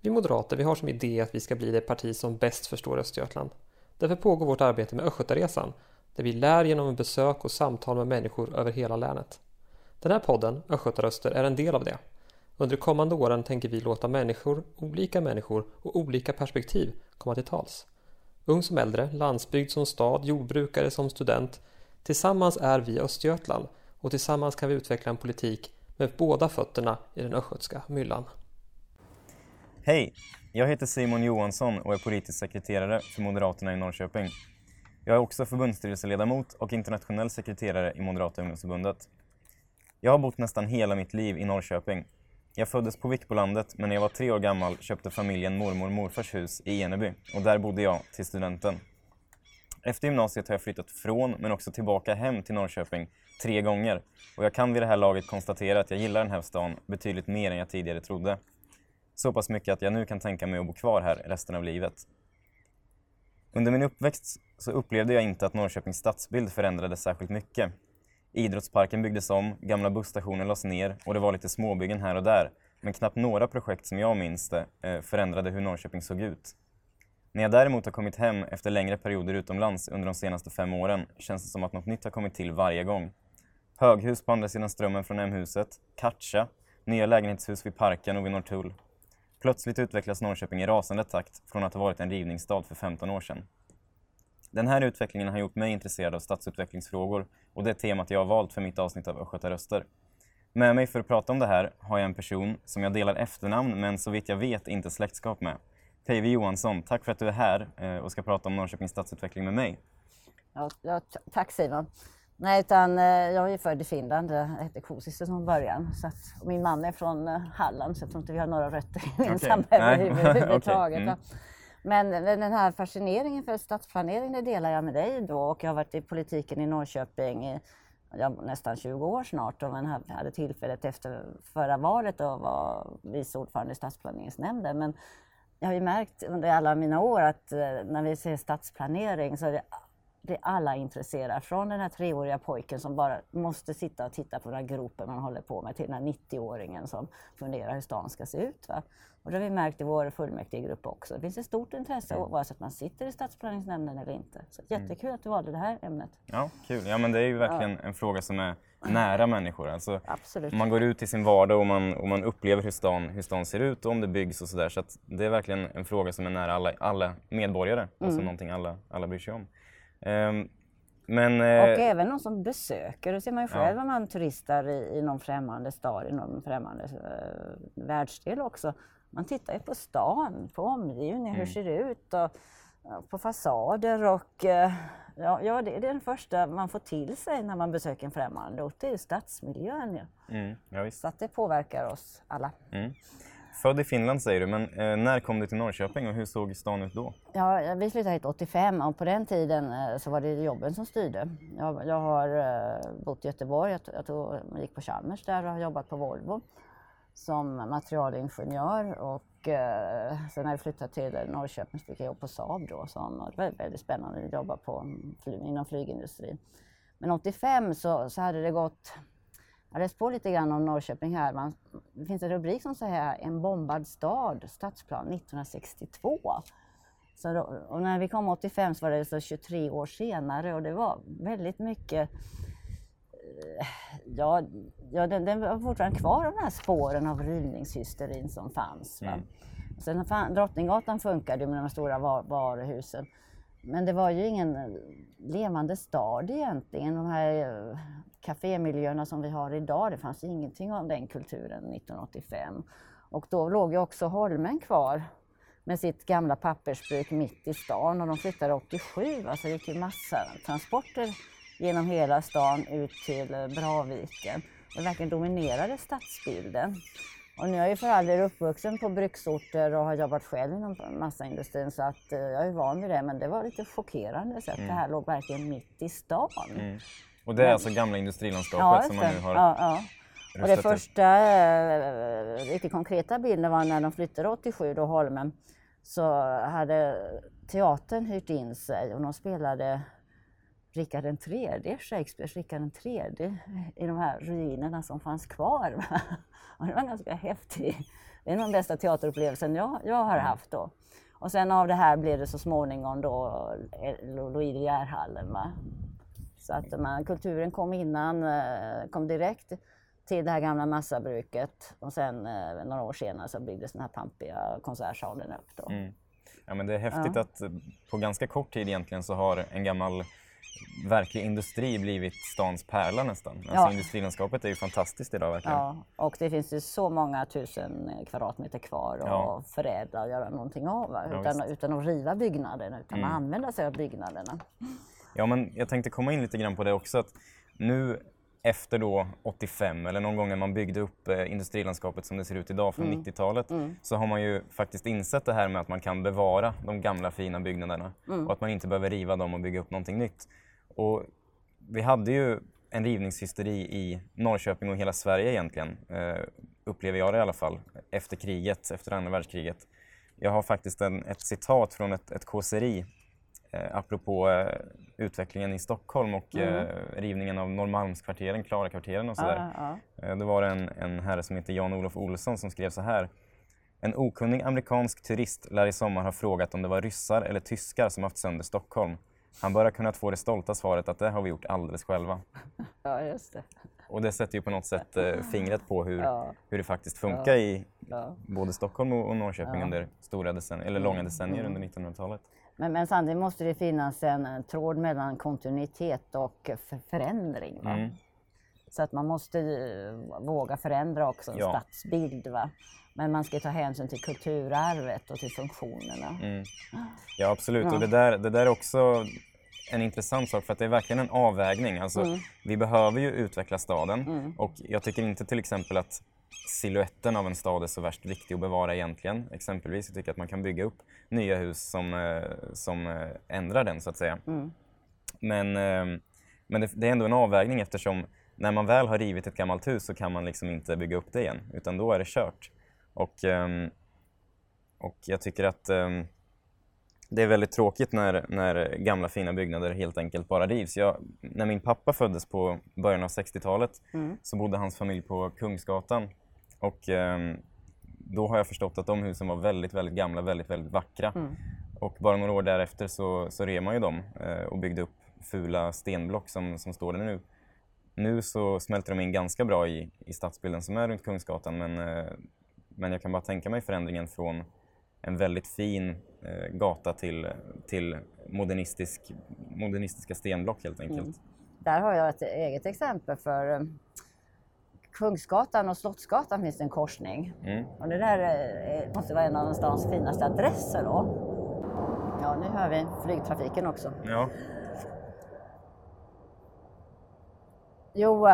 Vi moderater vi har som idé att vi ska bli det parti som bäst förstår Östergötland. Därför pågår vårt arbete med Östgötaresan där vi lär genom besök och samtal med människor över hela länet. Den här podden, Östgötaröster, är en del av det. Under de kommande åren tänker vi låta människor, olika människor och olika perspektiv komma till tals. Ung som äldre, landsbygd som stad, jordbrukare som student. Tillsammans är vi Östergötland och tillsammans kan vi utveckla en politik med båda fötterna i den östgötska myllan. Hej! Jag heter Simon Johansson och är politisk sekreterare för Moderaterna i Norrköping. Jag är också förbundsstyrelseledamot och internationell sekreterare i Moderata ungdomsförbundet. Jag har bott nästan hela mitt liv i Norrköping. Jag föddes på Vikbolandet men när jag var tre år gammal köpte familjen mormor och morfars hus i Eneby och där bodde jag till studenten. Efter gymnasiet har jag flyttat från men också tillbaka hem till Norrköping tre gånger och jag kan vid det här laget konstatera att jag gillar den här stan betydligt mer än jag tidigare trodde. Så pass mycket att jag nu kan tänka mig att bo kvar här resten av livet. Under min uppväxt så upplevde jag inte att Norrköpings stadsbild förändrades särskilt mycket. Idrottsparken byggdes om, gamla busstationer lades ner och det var lite småbyggen här och där. Men knappt några projekt som jag minns det eh, förändrade hur Norrköping såg ut. När jag däremot har kommit hem efter längre perioder utomlands under de senaste fem åren känns det som att något nytt har kommit till varje gång. Höghus på andra sidan strömmen från M-huset, Katja, nya lägenhetshus vid parken och vid Norrtull. Plötsligt utvecklas Norrköping i rasande takt från att ha varit en rivningsstad för 15 år sedan. Den här utvecklingen har gjort mig intresserad av stadsutvecklingsfrågor och det är temat jag har valt för mitt avsnitt av Östgötaröster. Med mig för att prata om det här har jag en person som jag delar efternamn men så vitt jag vet inte släktskap med. Päivi Johansson, tack för att du är här eh, och ska prata om Norrköpings stadsutveckling med mig. Ja, ja, tack Simon. Nej, utan eh, jag är född i Finland. Jag hette Kosisto från början. Så att, min mamma är från eh, Halland så jag tror inte vi har några rötter gemensamma okay. överhuvudtaget. okay. mm. Men den här fascineringen för stadsplanering det delar jag med dig då och jag har varit i politiken i Norrköping i ja, nästan 20 år snart och man hade tillfället efter förra valet att vara vice ordförande i stadsplaneringsnämnden. Men jag har ju märkt under alla mina år att eh, när vi ser stadsplanering så är det det alla intresserade. Från den här treåriga pojken som bara måste sitta och titta på den här gropen man håller på med till den här 90-åringen som funderar hur stan ska se ut. Va? Och det har vi märkt i vår fullmäktigegrupp också. Det finns ett stort intresse mm. oavsett man sitter i stadsplaneringsnämnden eller inte. Så mm. jättekul mm. att du valde det här ämnet. Ja, kul. Ja, men det är ju verkligen ja. en fråga som är nära människor. Alltså, Absolut. Man går ut i sin vardag och man, och man upplever hur stan, hur stan ser ut och om det byggs och sådär. Så, så det är verkligen en fråga som är nära alla, alla medborgare och mm. som någonting alla, alla bryr sig om. Um, men, eh, och även någon som besöker, det ser man ju själv ja. om man turistar i, i någon främmande stad, i någon främmande uh, världsdel också. Man tittar ju på stan, på omgivningen, mm. hur ser det ut? Och, på fasader och uh, ja, ja, det är den första man får till sig när man besöker en främmande ort, det är stadsmiljön. Ja. Mm, ja, Så att det påverkar oss alla. Mm. Född i Finland säger du, men eh, när kom du till Norrköping och hur såg stan ut då? Ja, vi flyttade hit 85 och på den tiden eh, så var det jobben som styrde. Jag, jag har eh, bott i Göteborg, jag, jag, tog, gick på Chalmers där och har jobbat på Volvo som materialingenjör och eh, sen när jag flyttade till Norrköping fick jag jobb på Saab då. Som, det var väldigt spännande att jobba på, mm, inom flygindustrin. Men 85 så, så hade det gått jag har läst på lite grann om Norrköping här. Man, det finns en rubrik som säger En bombad stad, stadsplan 1962. Så då, och när vi kom 85 så var det så 23 år senare och det var väldigt mycket eh, Ja, ja den, den var fortfarande kvar de här spåren av rivningshysterin som fanns. Mm. Sen Drottninggatan funkade med de stora var, varuhusen. Men det var ju ingen levande stad egentligen. De här kafémiljöerna som vi har idag, det fanns ingenting av den kulturen 1985. Och då låg ju också Holmen kvar med sitt gamla pappersbruk mitt i stan och de flyttade 87, alltså det gick ju massa transporter genom hela stan ut till eh, Braviken. Det verkligen dominerade stadsbilden. Och nu är jag ju för all del uppvuxen på bruksorter och har jobbat själv inom massaindustrin så att eh, jag är van vid det men det var lite chockerande så att mm. det här låg verkligen mitt i stan. Mm. Och det är alltså gamla industrilandskapet ja, som man nu har ja, ja. Och det första äh, riktigt konkreta bilden var när de flyttade 87 då Holmen så hade teatern hyrt in sig och de spelade Rikard III, Shakespeares Rikard III i de här ruinerna som fanns kvar. Och det var ganska häftig det är nog den bästa teaterupplevelsen jag, jag har Mm. haft då. Och sen av det här blev det så småningom då eh, Louis De Geer-hallen. Så att man, kulturen kom innan, eh, kom direkt till det här gamla massabruket och sen eh, några år senare så byggdes den här pampiga konsertsalen upp då. Mm. Ja, men det är häftigt Ja. att på ganska kort tid egentligen så har en gammal verklig industri blivit stans pärla nästan. Alltså Ja. industrilandskapet är ju fantastiskt idag verkligen. Ja, och det finns ju så många tusen kvadratmeter kvar att Ja. förädla och göra någonting av. va? Ja, Utan, utan att riva byggnaderna, utan Mm. att använda sig av byggnaderna. Ja, men jag tänkte komma in lite grann på det också. Att nu efter då 85 eller någon gång när man byggde upp eh, industrilandskapet som det ser ut idag från Mm. 90-talet så har man ju faktiskt insett det här med att man kan bevara de gamla fina byggnaderna Mm. och att man inte behöver riva dem och bygga upp någonting nytt. Och vi hade ju en rivningshysteri i Norrköping och hela Sverige egentligen, eh, upplever jag det i alla fall, efter kriget, efter andra världskriget. Jag har faktiskt en, ett citat från ett, ett kåseri eh, apropå eh, utvecklingen i Stockholm och eh, rivningen av Norrmalmskvarteren, Klarakvarteren och sådär. Ja, ja. Eh, Det var en, en herre som heter Jan-Olof Olsson som skrev så här. En okunnig amerikansk turist lär i sommar ha frågat om det var ryssar eller tyskar som haft sönder Stockholm. Han bör ha kunnat få det stolta svaret att det har vi gjort alldeles själva. ja, just det. Och det sätter ju på något sätt eh, fingret på hur, Ja. hur det faktiskt funkar i Ja. både Stockholm och Norrköping under stora decennier, eller långa decennier under 1900-talet. Men, men samtidigt måste det finnas en, tråd mellan kontinuitet och för förändring. Mm. Så att man måste ju våga förändra också en Ja. stadsbild. Va? Men man ska ta hänsyn till kulturarvet och till funktionerna. Mm. Ja, absolut. Ja. Och det där, det där är också en intressant sak för att det är verkligen en avvägning. Alltså, Mm. Vi behöver ju utveckla staden och jag tycker inte till exempel att siluetten av en stad är så värst viktig att bevara egentligen. Exempelvis, jag tycker att man kan bygga upp nya hus som, eh, som eh, ändrar den så att säga. Mm. Men, eh, men det, det är ändå en avvägning eftersom när man väl har rivit ett gammalt hus så kan man liksom inte bygga upp det igen utan då är det kört. Och, ehm, och jag tycker att ehm, det är väldigt tråkigt när, när gamla fina byggnader helt enkelt bara rivs. Jag, när min pappa föddes på början av 60-talet Mm. så bodde hans familj på Kungsgatan. Och ehm, då har jag förstått att de husen var väldigt, väldigt gamla, väldigt, väldigt vackra. Mm. Och bara några år därefter så, så rev man ju dem eh, och byggde upp fula stenblock som, som står där nu. Nu så smälter de in ganska bra i, i stadsbilden som är runt Kungsgatan men, eh, men jag kan bara tänka mig förändringen från en väldigt fin eh, gata till, till modernistisk, modernistiska stenblock helt enkelt. Mm. Där har jag ett eget exempel för eh, Kungsgatan och Slottsgatan finns det en korsning. Mm. Och det där eh, måste vara en av stans finaste adresser då. Ja, nu hör vi flygtrafiken också. Ja. Jo,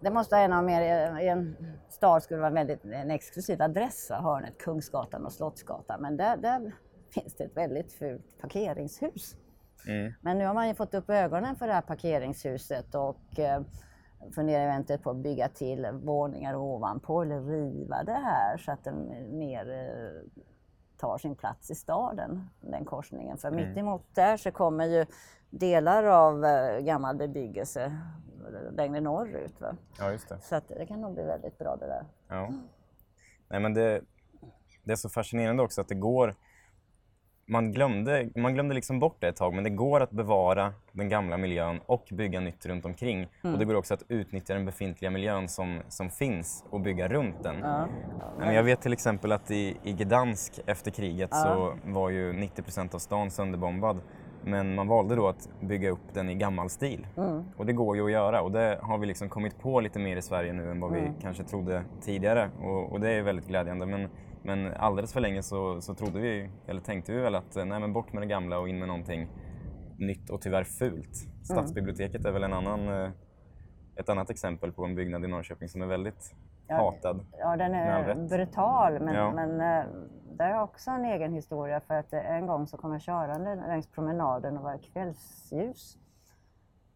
det måste vara en av mer, i en stad skulle vara väldigt en exklusiv adress, hörnet Kungsgatan och Slottsgatan. Men där, där finns det ett väldigt fult parkeringshus. Mm. Men nu har man ju fått upp ögonen för det här parkeringshuset och eh, funderar eventuellt på att bygga till våningar ovanpå eller riva det här så att den mer eh, tar sin plats i staden, den korsningen. För Mm. mitt emot där så kommer ju delar av eh, gammal bebyggelse längre norrut. Va? ja, just det. Så att det kan nog bli väldigt bra det där. Ja. Nej, men det, det är så fascinerande också att det går... Man glömde, man glömde liksom bort det ett tag, men det går att bevara den gamla miljön och bygga nytt runt omkring. Och det går också att utnyttja den befintliga miljön som, som finns och bygga runt den. Ja. Men jag vet till exempel att i, i Gdansk efter kriget så var ju 90% av stan sönderbombad. Men man valde då att bygga upp den i gammal stil. Och det går ju att göra och det har vi liksom kommit på lite mer i Sverige nu än vad vi kanske trodde tidigare. Och, och det är väldigt glädjande. Men, men alldeles för länge så, så trodde vi, eller tänkte vi väl att nej, men bort med det gamla och in med någonting nytt och tyvärr fult. Stadsbiblioteket är väl en annan, eh, ett annat exempel på en byggnad i Norrköping som är väldigt hatad. Ja, den är brutal, men, Ja. men eh, det är också en egen historia för att eh, en gång så kom jag körande längs promenaden och var kvällsljus.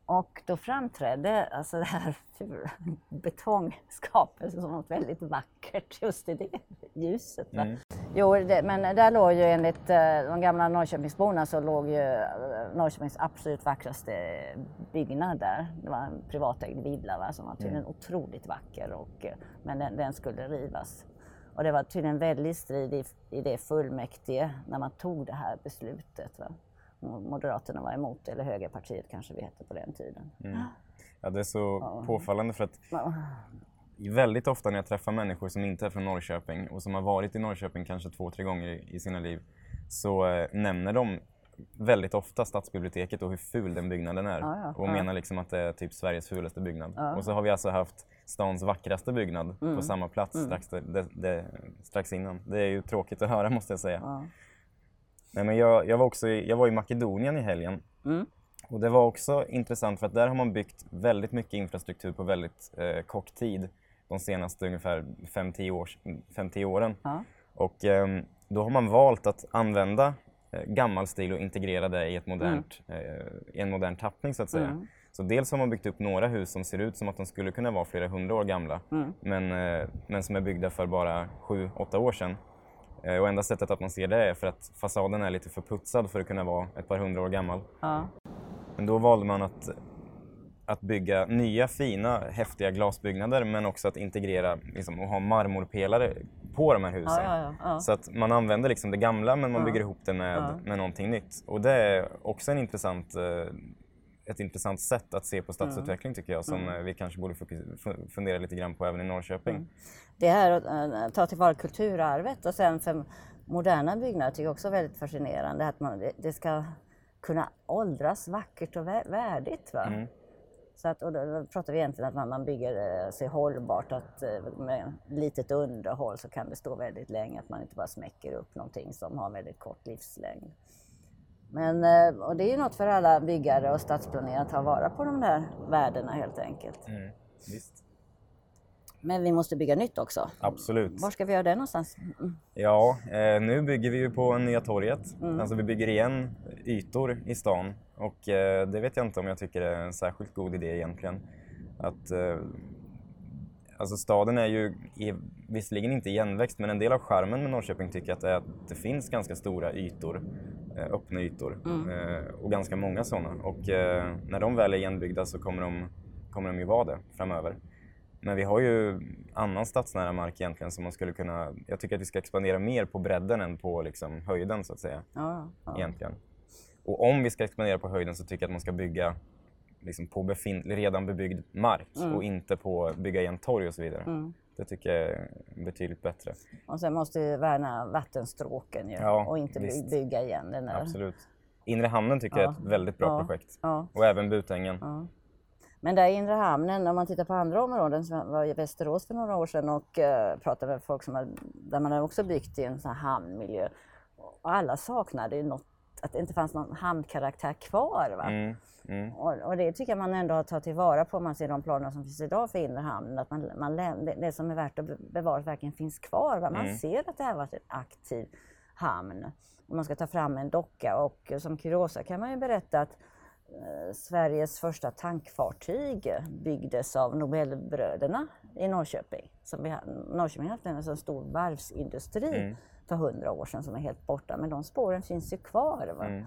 Och då framträdde alltså det här fula betongskapelsen som något väldigt vackert just i det ljuset. Va? Mm. Jo, det, men där låg ju enligt eh, de gamla Norrköpingsborna så låg ju eh, Norrköpings absolut vackraste byggnad där. Det var en privatägd villa va, som var tydligen otroligt vacker och, men den, den skulle rivas. Och det var tydligen väldigt strid i, i det fullmäktige när man tog det här beslutet. Va? Moderaterna var emot eller Högerpartiet kanske vi hette på den tiden. Mm. Ja, det är så påfallande för att väldigt ofta när jag träffar människor som inte är från Norrköping och som har varit i Norrköping kanske två, tre gånger i, i sina liv så eh, nämner de väldigt ofta stadsbiblioteket och hur ful den byggnaden är. Ja, ja, och ja. menar liksom att det är typ Sveriges fulaste byggnad. Och så har vi alltså haft stans vackraste byggnad Mm. på samma plats strax, det, det, strax innan. Det är ju tråkigt att höra måste jag säga. Ja. Nej, men jag, jag, var också i, jag var i Makedonien i helgen. Mm. Och det var också intressant för att där har man byggt väldigt mycket infrastruktur på väldigt eh, kort tid. De senaste ungefär 5-10 års, 5-10 åren. Ja. Och ehm, då har man valt att använda eh, gammal stil och integrera det i, ett modernt, eh, i en modern tappning så att säga. Så dels har man byggt upp några hus som ser ut som att de skulle kunna vara flera hundra år gamla. Mm. Men, eh, men som är byggda för bara 7-8 år sedan. Eh, och enda sättet att man ser det är för att fasaden är lite för putsad för att kunna vara ett par hundra år gammal. Ja. Men då valde man att, att bygga nya fina häftiga glasbyggnader men också att integrera liksom, och ha marmorpelare på de här husen. Ja, ja. Så att man använder liksom det gamla men man bygger ihop det med, med någonting nytt. Och det är också en intressant, eh, ett intressant sätt att se på stadsutveckling tycker jag som Mm. eh, vi kanske borde fundera lite grann på även i Norrköping. Det här att eh, ta tillvara kulturarvet och sen för moderna byggnader tycker jag också är väldigt fascinerande att man, det, ska kunna åldras vackert och vä- värdigt. Va? Mm. Så att, och då, pratar vi egentligen att man, man bygger eh, sig hållbart, att med litet underhåll så kan det stå väldigt länge, att man inte bara smäcker upp någonting som har väldigt kort livslängd. Men, eh, och det är ju något för alla byggare och stadsplanerare att ta vara på de där värdena helt enkelt. Mm. Visst. Men vi måste bygga nytt också. Absolut. Var ska vi göra det någonstans? Mm. Ja, eh, nu bygger vi ju på Nya torget. Mm. Alltså vi bygger igen ytor i stan och eh, det vet jag inte om jag tycker är en särskilt god idé egentligen. Att, eh, alltså staden är ju i, visserligen inte igenväxt men en del av charmen med Norrköping tycker jag att det är att det finns ganska stora ytor, öppna ytor eh, och ganska många sådana. Och eh, när de väl är igenbyggda så kommer de, kommer de ju vara det framöver. Men vi har ju annan stadsnära mark egentligen som man skulle kunna... Jag tycker att vi ska expandera mer på bredden än på liksom höjden så att säga. Ja, ja. Egentligen. Och om vi ska expandera på höjden så tycker jag att man ska bygga liksom på befintlig, redan bebyggd mark och inte på bygga igen torg och så vidare. Mm. Det tycker jag är betydligt bättre. Och sen måste vi värna vattenstråken ju, Ja, och inte visst. bygga igen den där. Absolut. Inre hamnen tycker jag är ett väldigt bra Ja. projekt. Ja. Och även Butängen. Ja. Men där i inre hamnen, om man tittar på andra områden, så var i Västerås för några år sedan och uh, pratade med folk som har, där man har också byggt i en sån här hamnmiljö. Och alla saknade ju något, att det inte fanns någon hamnkaraktär kvar. Va? Mm, mm. Och, och det tycker jag man ändå har tagit tillvara på om man ser de planer som finns idag för inre hamnen. Att man, man, det, det som är värt att be- bevara verkligen finns kvar. Va? Man Mm. ser att det här varit en aktiv hamn. Och man ska ta fram en docka och som kuriosa kan man ju berätta att eh, Sveriges första tankfartyg byggdes av Nobelbröderna i Norrköping. Som vi, Norrköping har haft en stor varvsindustri Mm. För hundra år sedan som är helt borta. Men de spåren finns ju kvar. Va? Mm.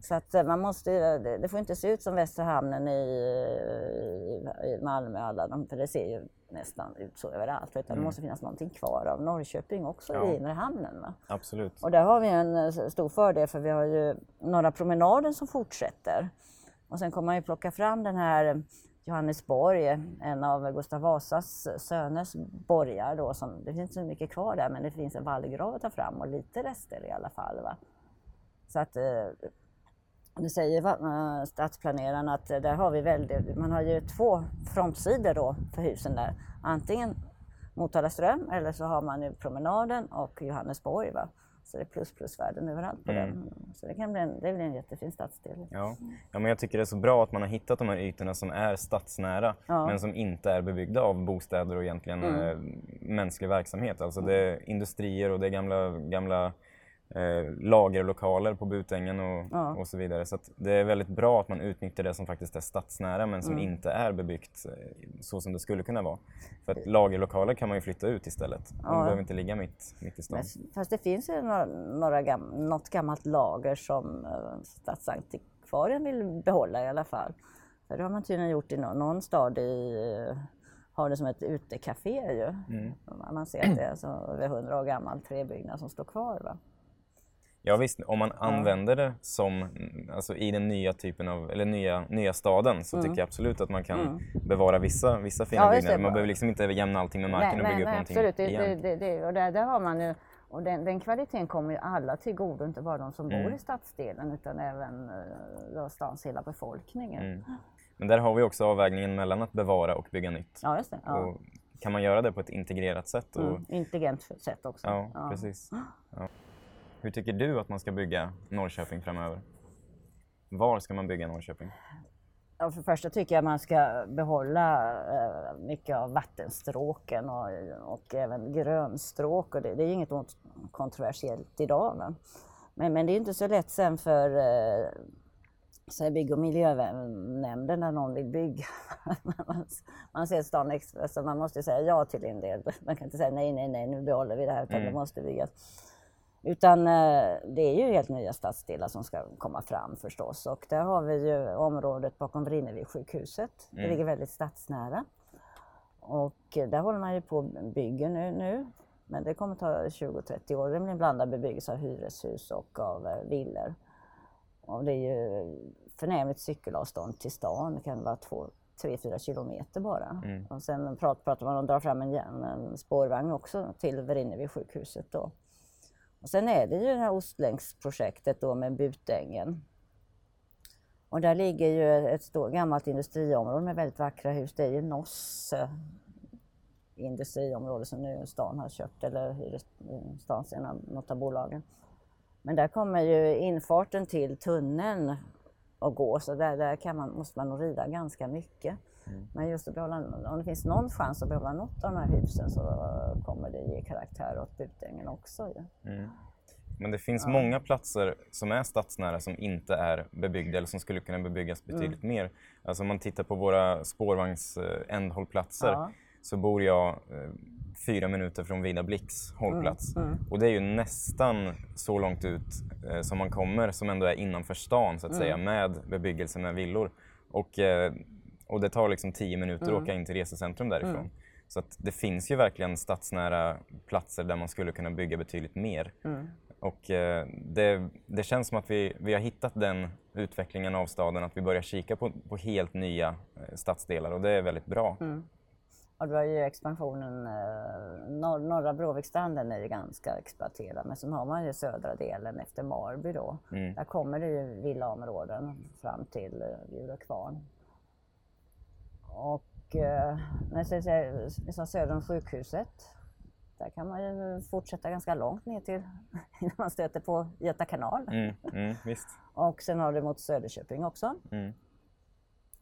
Så att eh, man måste, ju- det, får inte se ut som Västra hamnen i, i, i Malmö, alla de, för det ser ju nästan ut så överallt. Utan det måste finnas någonting kvar av Norrköping också Mm. Ja. i inre hamnen. Va? Absolut. Och där har vi en eh, stor fördel för vi har ju Norra promenaden som fortsätter. Och sen kommer man ju plocka fram den här Johannesborg, en av Gustav Vasas söners borgar då. Som, det finns inte så mycket kvar där men det finns en vallgrav att ta fram och lite rester i alla fall. Va? Så att eh, nu säger eh, stadsplanerarna att eh, där har vi väldigt, man har ju två frontsidor då för husen där. Antingen Motala ström eller så har man ju promenaden och Johannesborg. Va? Så det är plus plusvärden överallt på Mm. den. Så det kan bli en, det blir en jättefin stadsdel. Ja. ja, men jag tycker det är så bra att man har hittat de här ytorna som är stadsnära Ja. Mm. men som inte är bebyggda av bostäder och egentligen eh, mänsklig verksamhet. Alltså det är industrier och det är gamla, gamla eh, lagerlokaler på Butängen och, Ja. och så vidare. Så det är väldigt bra att man utnyttjar det som faktiskt är stadsnära men som Mm. inte är bebyggt eh, så som det skulle kunna vara. För att lagerlokaler kan man ju flytta ut istället. De Ja. behöver inte ligga mitt, mitt i stan. Men, fast det finns ju några, några gam, något gammalt lager som eh, stadsantikvarien vill behålla i alla fall. För det har man tydligen gjort i någon, någon stad i, eh, har det som ett utekafé ju. Mm. Man ser att det är alltså över 100 år gammal träbyggnad som står kvar. Va? Ja visst, om man använder det som, alltså i den nya typen av, eller nya, nya staden så tycker jag absolut att man kan bevara vissa, vissa fina Mm. Ja, byggnader. Man behöver liksom inte jämna allting med marken och bygga upp någonting absolut. Det, igen. det, det, och där, där har man ju, och den, den kvaliteten kommer ju alla till godo, inte bara de som Mm. bor i stadsdelen utan även då stans hela befolkningen. Mm. Men där har vi också avvägningen mellan att bevara och bygga nytt. Ja, just det. Ja. Och kan man göra det på ett integrerat sätt? Och, Mm. Intelligent sätt också. ja, precis. Ja. Hur tycker du att man ska bygga Norrköping framöver? Var ska man bygga Norrköping? Ja, för det första tycker jag man ska behålla eh, mycket av vattenstråken och, och även grönstråk. Och det, det är inget ont- kontroversiellt idag. Va? Men, men det är inte så lätt sen för eh, så bygg och miljönämnden när någon vill bygga. man, man ser stan ex- alltså man måste säga ja till en del. Man kan inte säga nej, nej, nej, nu behåller vi det här utan det måste byggas. Utan eh, det är ju helt nya stadsdelar som ska komma fram förstås. Och där har vi ju området bakom Vrinnevi sjukhuset. Det ligger väldigt stadsnära. Och där håller man ju på och bygger nu. nu. Men det kommer ta 20-30 år. Det blir en blandad bebyggelse av hyreshus och av eh, villor. Och det är ju förnämligt cykelavstånd till stan. Det kan vara 3-4 kilometer bara. Och sen prat, pratar man om att dra fram en, en spårvagn också till Vrinnevi sjukhuset då. Och sen är det ju det här Ostlänksprojektet då med Butängen. Och där ligger ju ett stort, gammalt industriområde med väldigt vackra hus. Det är ju Noss industriområde som nu stan har köpt, eller hyrt, stans, ena av, något av bolagen. Men där kommer ju infarten till tunneln att gå, så där, där kan man, måste man nog rida ganska mycket. Men just att behålla, om det finns någon chans att behålla något av de här husen så kommer det ge karaktär åt Butängen också. Ju. Men det finns många platser som är stadsnära som inte är bebyggda eller som skulle kunna bebyggas Mm. betydligt mer. Alltså om man tittar på våra spårvagns eh, Ja. så bor jag eh, fyra minuter från Vida Blix hållplats. Mm, Och det är ju nästan så långt ut eh, som man kommer som ändå är innanför stan så att Mm. säga med bebyggelse med villor. Och, eh, och det tar liksom tio minuter Mm. att åka in till resecentrum därifrån. Så att det finns ju verkligen stadsnära platser där man skulle kunna bygga betydligt mer. Mm. Och eh, det, det känns som att vi, vi har hittat den utvecklingen av staden, att vi börjar kika på, på helt nya eh, stadsdelar och det är väldigt bra. Och då är ju expansionen, eh, norr, norra Bråvikstranden är ju ganska exploaterad men sen har man ju södra delen efter Marby då. Mm. Där kommer det ju villaområden fram till eh, Bjurökvarn. Och eh, när jag säger liksom söder om sjukhuset, där kan man ju fortsätta ganska långt ner till innan man stöter på Göta kanal. Mm, mm. Och sen har du mot Söderköping också. Mm.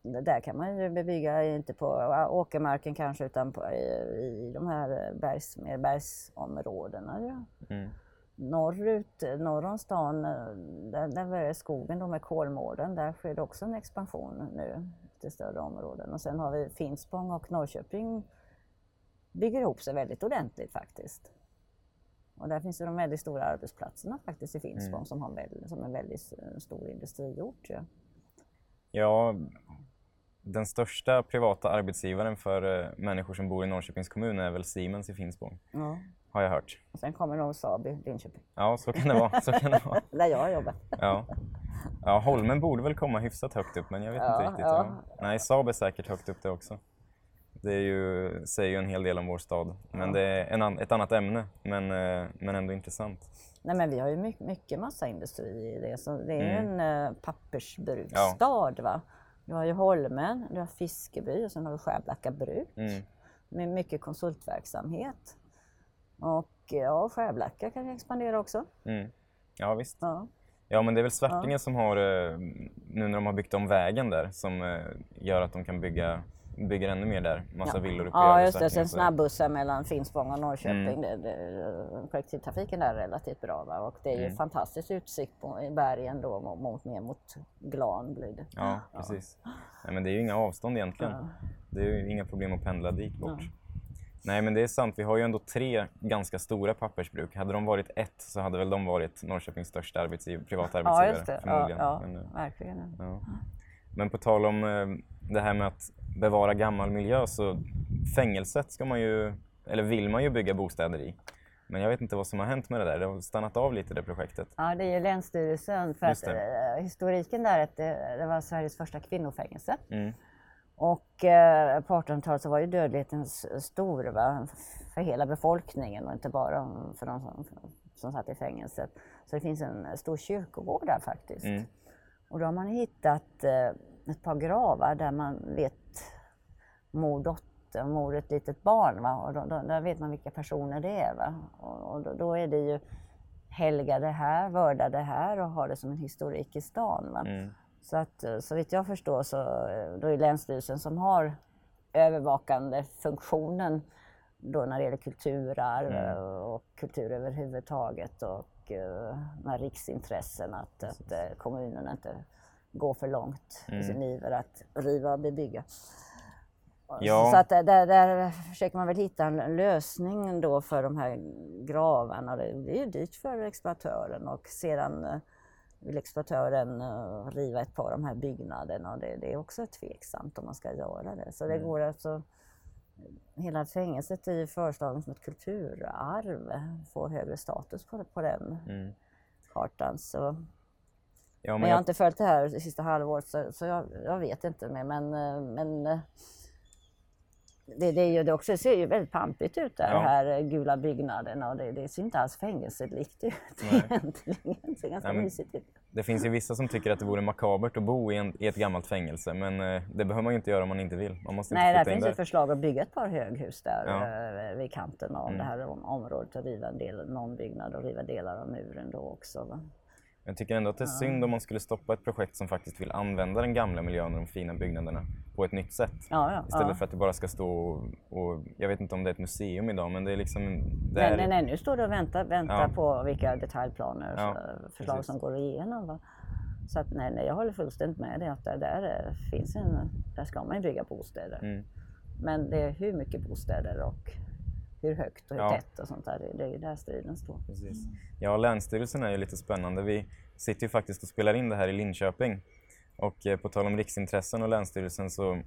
Där kan man ju bebygga, inte på ja, åkermarken kanske, utan på, i, i de här bergs, mer bergsområdena. Ju. Mm. Norrut, norr om stan, eh, där, där skogen då med Kolmården. Där sker det också en expansion nu till större områden. Och sen har vi Finspång och Norrköping bygger ihop sig väldigt ordentligt faktiskt. Och där finns ju de väldigt stora arbetsplatserna faktiskt i Finspång som, har en väldigt, som en väldigt stor industriort. Ju. Ja, den största privata arbetsgivaren för eh, människor som bor i Norrköpings kommun är väl Siemens i Finspång, Ja. har jag hört. Och sen kommer nog Saab i Linköping, Ja, så kan det vara. Så kan det vara. där jag har jobbat. Ja. Ja, Holmen borde väl komma hyfsat högt upp, men jag vet Ja, inte riktigt. ja. Ja. Nej, Saab är säkert högt upp det också. Det är ju, säger ju en hel del om vår stad. Men det är an- ett annat ämne, men, eh, men ändå intressant. Nej, men vi har ju mycket, mycket massaindustri i det. Så det är ju Mm. en uh, pappersbruksstad. Va? Du har ju Holmen, du har Fiskeby och sen har du Skärblacka bruk Mm. med mycket konsultverksamhet. Och ja, Skärblacka kan ju expandera också. Mm. Ja, visst. Ja. Ja, men det är väl Svartinge som har, eh, nu när de har byggt om vägen där, som eh, gör att de kan bygga, bygger ännu mer där. Massa villor uppe Ja, just det. Sen snabbussar mellan Finspång och Norrköping. Mm. Kollektivtrafiken där är relativt bra. Va? Och det är ju Mm. fantastisk utsikt på, i bergen då mot, mot, ner mot Glan blir det. Ja, precis. Nej, men det är ju inga avstånd egentligen. Ja. Det är ju inga problem att pendla dit bort. Nej, men det är sant. Vi har ju ändå tre ganska stora pappersbruk. Hade de varit ett så hade väl de varit Norrköpings största arbetsgiv- privata Ja, arbetsgivare just det. Ja, förmodligen. ja, Men, eh, verkligen. ja. Men på tal om eh, det här med att bevara gammal miljö så fängelset ska man ju, eller vill man ju bygga bostäder i. Men jag vet inte vad som har hänt med det där. Det har stannat av lite det projektet. Ja, det är ju Länsstyrelsen. För att, eh, historiken där är att det, det var Sveriges första kvinnofängelse. Mm. Och eh, på 1800-talet så var ju dödligheten stor va? för hela befolkningen och inte bara för de som, som satt i fängelset. Så det finns en stor kyrkogård där faktiskt. Mm. Och då har man hittat eh, ett par gravar där man vet mor, dotter, mor ett litet barn. Va? Och då, då, där vet man vilka personer det är. Va? Och, och då, då är det ju helgade här, vördade här och har det som en historik i stan. Va? Mm. Så att eh, så vitt jag förstår så eh, då är Länsstyrelsen som har övervakande funktionen då när det gäller kulturarv Mm. eh, och kultur överhuvudtaget och med riksintressen att, att kommunen inte går för långt Mm. i sin iver att riva och bebygga. Ja. Så att där, där, försöker man väl hitta en lösning då för de här gravarna. Det det är ju dyrt för exploatören och sedan vill exploatören eh, riva ett par av de här byggnaderna och det, det är också tveksamt om man ska göra det. Så det Mm. går alltså Hela fängelset är ju föreslaget som ett kulturarv, får högre status på, på den Mm. kartan. Så, Ja, men, men jag har jag, inte följt det här det sista halvåret så, så jag, jag vet inte mer. Men, eh, men eh, det, det, är ju, det också ser ju väldigt pampigt ut där, Ja. de här eh, gula byggnaderna och det, det ser inte alls fängelselikt ut Nej. egentligen. Det ser ganska Nej, mysigt ut. det finns ju vissa som tycker att det vore makabert att bo i, en, i ett gammalt fängelse men eh, det behöver man ju inte göra om man inte vill. Man måste Nej, inte där finns ju förslag att bygga ett par höghus där Ja. eh, vid kanten av Mm. det här om, området och riva en del, någon byggnad och riva delar av muren då också. Va? Jag tycker ändå att det är synd om man skulle stoppa ett projekt som faktiskt vill använda den gamla miljön och de fina byggnaderna på ett nytt sätt. Ja, ja, Istället ja. för att det bara ska stå och, och jag vet inte om det är ett museum idag men det är liksom... Det Nej, är, nej, nu står du och väntar, väntar på vilka detaljplaner, för- förslag precis. som går igenom. Va? Så att, nej, nej, jag håller fullständigt med dig att där, där är- finns en, där ska man ju bygga bostäder. Mm. Men det är hur mycket bostäder och hur högt och hur Ja. tätt och sånt där. Det, är ju där striden står. Precis. Ja, Länsstyrelsen är ju lite spännande. Vi sitter ju faktiskt och spelar in det här i Linköping. Och eh, på tal om riksintressen och Länsstyrelsen så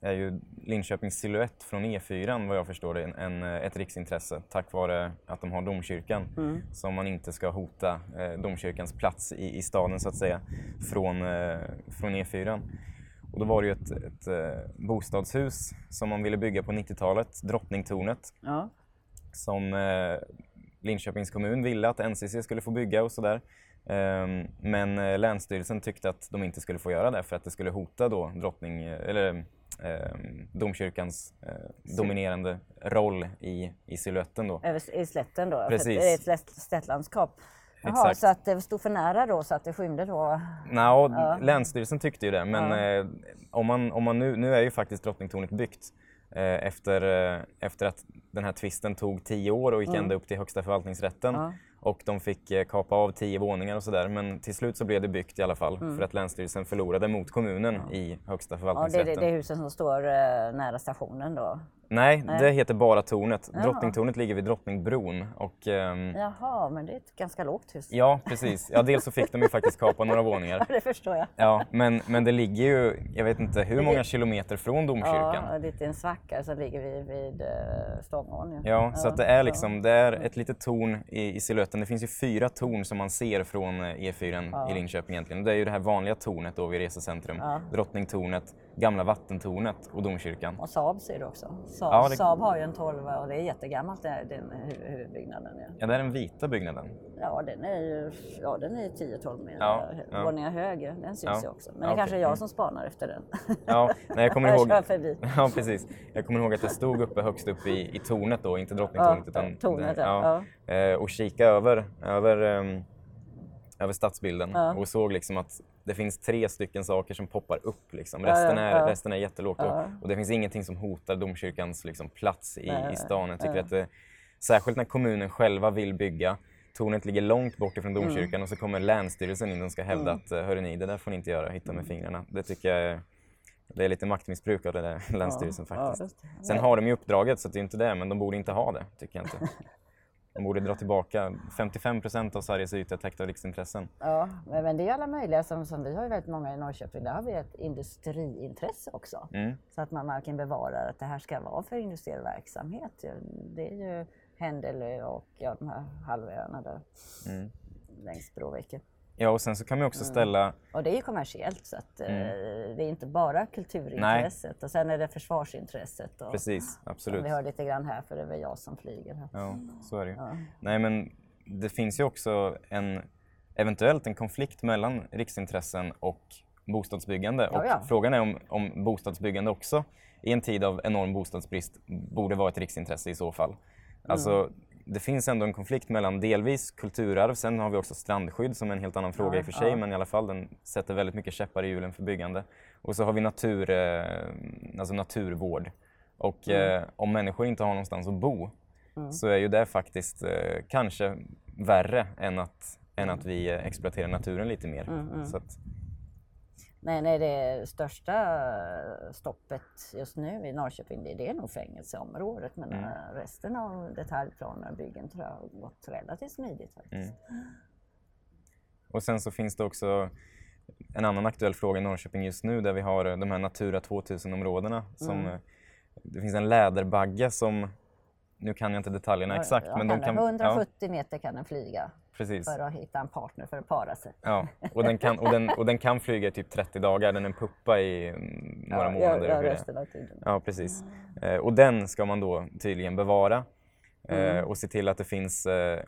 är ju Linköpings silhuett från E4 vad jag förstår det, en, en, eh, ett riksintresse tack vare att de har domkyrkan. Mm. Så man inte ska hota eh, domkyrkans plats i, i staden så att säga från, eh, från E4. Och då var det ju ett, ett eh, bostadshus som man ville bygga på 90-talet, Drottningtornet Ja. Som eh, Linköpings kommun ville att NCC skulle få bygga och sådär. Ehm, men eh, Länsstyrelsen tyckte att de inte skulle få göra det för att det skulle hota då drottning, eller ehm, domkyrkans eh, dominerande roll i, i siluetten då. I slätten då? Precis. Det är ett slätt, slättlandskap. Jaha, så att det stod för nära då så att det skymde då? Nå, Ja. Länsstyrelsen tyckte ju det, men Ja. eh, om man, om man nu, nu är ju faktiskt Drottningtornet byggt eh, efter, eh, efter att den här tvisten tog tio år och gick ända upp till Högsta förvaltningsrätten. Mm. Ja. Och de fick eh, kapa av tio våningar och sådär. Men till slut så blev det byggt i alla fall Mm. för att Länsstyrelsen förlorade mot kommunen i Högsta Ja, det, förvaltningsrätten. det, är husen som står eh, nära stationen då? Nej, Nej. det heter bara tornet. Jaha. Drottningtornet ligger vid Drottningbron. Och, ehm, Jaha, men det är ett ganska lågt hus. ja, precis. Ja, dels så fick de ju faktiskt kapa några våningar. det förstår jag. Ja, men, men det ligger ju, jag vet inte hur många kilometer från domkyrkan. Ja, det är en svacka som ligger vid, vid uh, Stångån. ju. Ja, så att det är ja. liksom, det är ett litet torn i, i siluetten. Det finns ju fyra torn som man ser från eh, E4 Ja. i Linköping egentligen. Det är ju det här vanliga tornet då vid resecentrum. Ja. Drottningtornet, Gamla vattentornet och domkyrkan. Och Saab ser du också. Saab, Ja, det- Saab har ju en 12 och det är jättegammalt den hu- huvudbyggnaden. Ja. Ja, det är den vita byggnaden. Ja, den är ju ja, den är ju 10-12 meter Ja, ja. våningar hög. Den syns Ja. ju också. Men Ja, det okej. kanske är jag Mm. som spanar efter den. Ja, nej, jag kommer ihåg... förbi. Ja, precis. Jag kommer ihåg att jag stod uppe högst upp i, i tornet då, inte Drottningtornet Ja, utan tornet, det- ja. Eh, och kika över, över, ehm, över stadsbilden Ja. och såg liksom att det finns tre stycken saker som poppar upp. Liksom. Ja, Resten, ja, är, ja. resten är jättelågt Ja. och, och det finns ingenting som hotar domkyrkans liksom, plats i, i stan. Jag tycker ja. att det, särskilt när kommunen själva vill bygga Tornet ligger långt bort ifrån Mm. domkyrkan och så kommer Länsstyrelsen in och ska hävda att eh, hörrni, det där får ni inte göra, hitta Mm. med fingrarna. Det tycker jag det är lite maktmissbruk av det där Länsstyrelsen Ja, faktiskt. det. Sen har de ju uppdraget så det är inte det, men de borde inte ha det, tycker jag inte. De borde dra tillbaka 55 procent av Sveriges yta täckt av riksintressen. Ja, men, men det är alla möjliga. Som, som vi har ju väldigt många i Norrköping. Där har vi ett industriintresse också. Mm. Så att man verkligen bevarar att det här ska vara för industriell verksamhet. Det är ju Händelö och ja, de här halvöarna där Mm. längs Bråviken. Ja, och sen så kan man också ställa... Och det är ju kommersiellt så att Mm. eh, det är inte bara kulturintresset. Och sen är det försvarsintresset. Och, Precis, absolut. vi hör lite grann här för det är väl jag som flyger här. Ja, så är det ju. Ja. Nej, men det finns ju också en, eventuellt en konflikt mellan riksintressen och bostadsbyggande. Ja, och ja. Frågan är om, om bostadsbyggande också i en tid av enorm bostadsbrist borde vara ett riksintresse i så fall. Alltså, Mm. Det finns ändå en konflikt mellan delvis kulturarv, sen har vi också strandskydd som är en helt annan fråga Ja, i och för sig, ja. men i alla fall den sätter väldigt mycket käppar i hjulen för byggande. Och så har vi natur, eh, alltså naturvård. Och Mm. eh, om människor inte har någonstans att bo så är ju det faktiskt eh, kanske värre än att, än att vi eh, exploaterar naturen lite mer. Mm, Så att, Nej, nej, det största stoppet just nu i Norrköping det, det är nog fängelseområdet. Men Mm. eh, resten av detaljplaner och byggen tror jag har gått relativt smidigt faktiskt. Mm. och sen så finns det också en annan aktuell fråga i Norrköping just nu där vi har de här Natura 2000-områdena. Som, Mm. eh, Det finns en läderbagge som, nu kan jag inte detaljerna exakt, Ja, men de kan... den, 170 Ja, meter kan den flyga precis. för att hitta en partner för att para sig. Ja, och den, kan, och, den, och den kan flyga i typ 30 dagar, den är en puppa i mm, några ja, månader. Ja, resten av tiden. Ja, precis. Eh, och den ska man då tydligen bevara eh, Mm. och se till att det finns eh,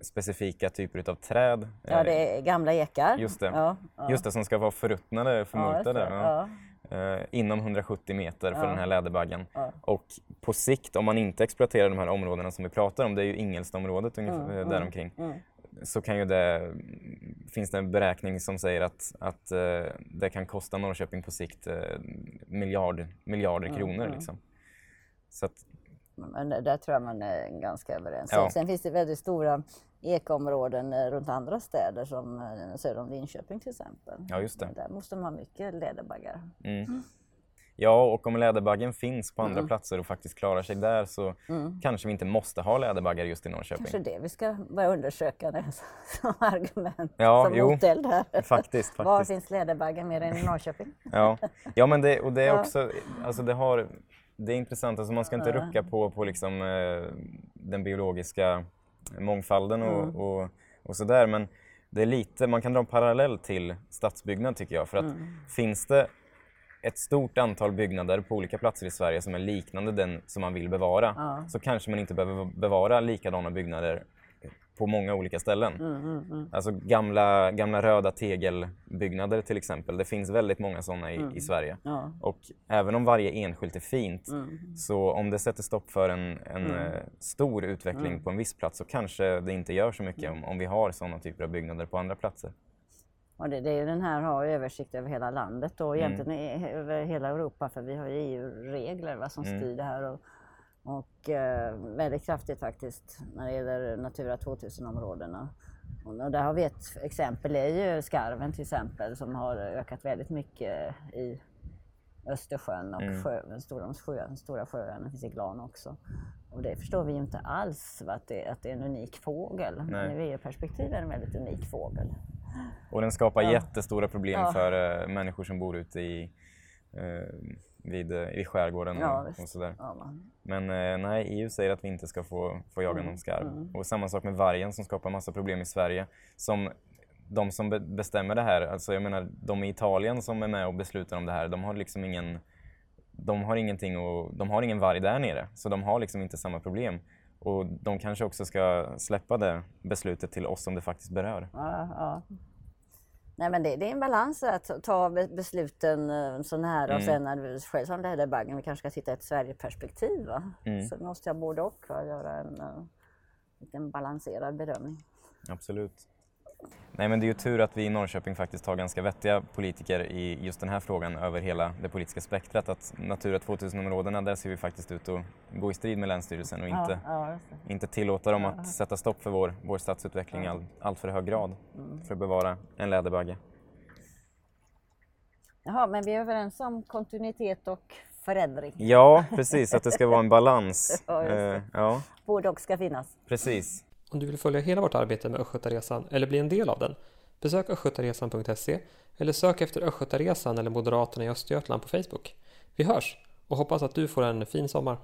specifika typer av träd. Ja, eh, det är gamla ekar. Just det. Ja. Just det, som ska vara förruttnade, förmultade. Eh, inom 170 meter för Ja. den här läderbaggen. Ja. Och på sikt, om man inte exploaterar de här områdena som vi pratar om, det är ju Ingelstaområdet ungefär Mm, eh, mm, däromkring, mm. så kan ju det, finns det en beräkning som säger att, att eh, det kan kosta Norrköping på sikt eh, miljard, miljarder Mm, kronor. mm. Liksom. Så att, Men där tror jag man är ganska överens. Ja. Sen finns det väldigt stora ekområden eh, runt andra städer som eh, söder om Linköping till exempel. Ja, just det. Där måste man ha mycket läderbaggar. Mm. Ja, och om läderbaggen finns på andra Mm. platser och faktiskt klarar sig där så kanske vi inte måste ha läderbaggar just i Norrköping. Kanske det vi ska börja undersöka det som argument, Ja, som jo. moteld här. Faktiskt, Var faktiskt. finns läderbaggar mer än i Norrköping? Ja, ja men det, och det är också, alltså det har, det är intressant, alltså man ska inte rucka på, på liksom, eh, den biologiska mångfalden och, Mm. och, och sådär, men det är lite, man kan dra en parallell till stadsbyggnad tycker jag, för att Mm. finns det ett stort antal byggnader på olika platser i Sverige som är liknande den som man vill bevara, Ja. så kanske man inte behöver bevara likadana byggnader på många olika ställen. Mm, Alltså gamla, gamla röda tegelbyggnader till exempel. Det finns väldigt många sådana i, i Sverige. Ja. Och även om varje enskilt är fint, Mm. så om det sätter stopp för en, en eh, stor utveckling Mm. på en viss plats så kanske det inte gör så mycket om, om vi har sådana typer av byggnader på andra platser. Och det, det är ju den här har översikt över hela landet och Mm. egentligen i- över hela Europa för vi har ju EU-regler som Mm. styr det här. Och, och eh, väldigt kraftigt faktiskt när det gäller Natura 2000-områdena. Och, där har vi ett exempel, det är ju skarven till exempel som har ökat väldigt mycket i Östersjön och Mm. sjö, stora, sjö, stora sjöarna finns i Glan också. Och det förstår vi ju inte alls va, att, det, att det är en unik fågel. Men ur EU-perspektiv är det en väldigt unik fågel. Och den skapar Ja. jättestora problem Ja. för eh, människor som bor ute i, eh, vid, eh, i skärgården Ja, och, och sådär. Ja. Men eh, nej, EU säger att vi inte ska få, få jaga Mm, någon skarv. Och samma sak med vargen som skapar massa problem i Sverige. Som de som be- bestämmer det här, alltså jag menar de i Italien som är med och beslutar om det här, de har liksom ingen de har ingenting och, de har ingen varg där nere, så de har liksom inte samma problem. Och de kanske också ska släppa det beslutet till oss som det faktiskt berör. Ja, ja. Nej men det, det är en balans att ta- ta be- besluten eh, så nära och Mm. sen när vi själv som det här baggen, vi kanske ska titta i ett Sverigeperspektiv. Mm. Så måste jag både och va? göra en uh, liten balanserad bedömning. Absolut. Nej men det är ju tur att vi i Norrköping faktiskt har ganska vettiga politiker i just den här frågan över hela det politiska spektrat. Att Natura 2000-områdena, där ser vi faktiskt ut att gå i strid med Länsstyrelsen och inte, Ja, ja, inte tillåta dem att sätta stopp för vår, vår stadsutveckling i all, allt för hög grad för att bevara en läderbagge. Jaha, men vi är överens om kontinuitet och förändring. Ja, precis. Att det ska vara en balans. Eh, ja Både och ska finnas. precis. Om du vill följa hela vårt arbete med Östgötaresan eller bli en del av den, besök östgötaresan.se eller sök efter Östgötaresan eller Moderaterna i Östergötland på Facebook. Vi hörs och hoppas att du får en fin sommar.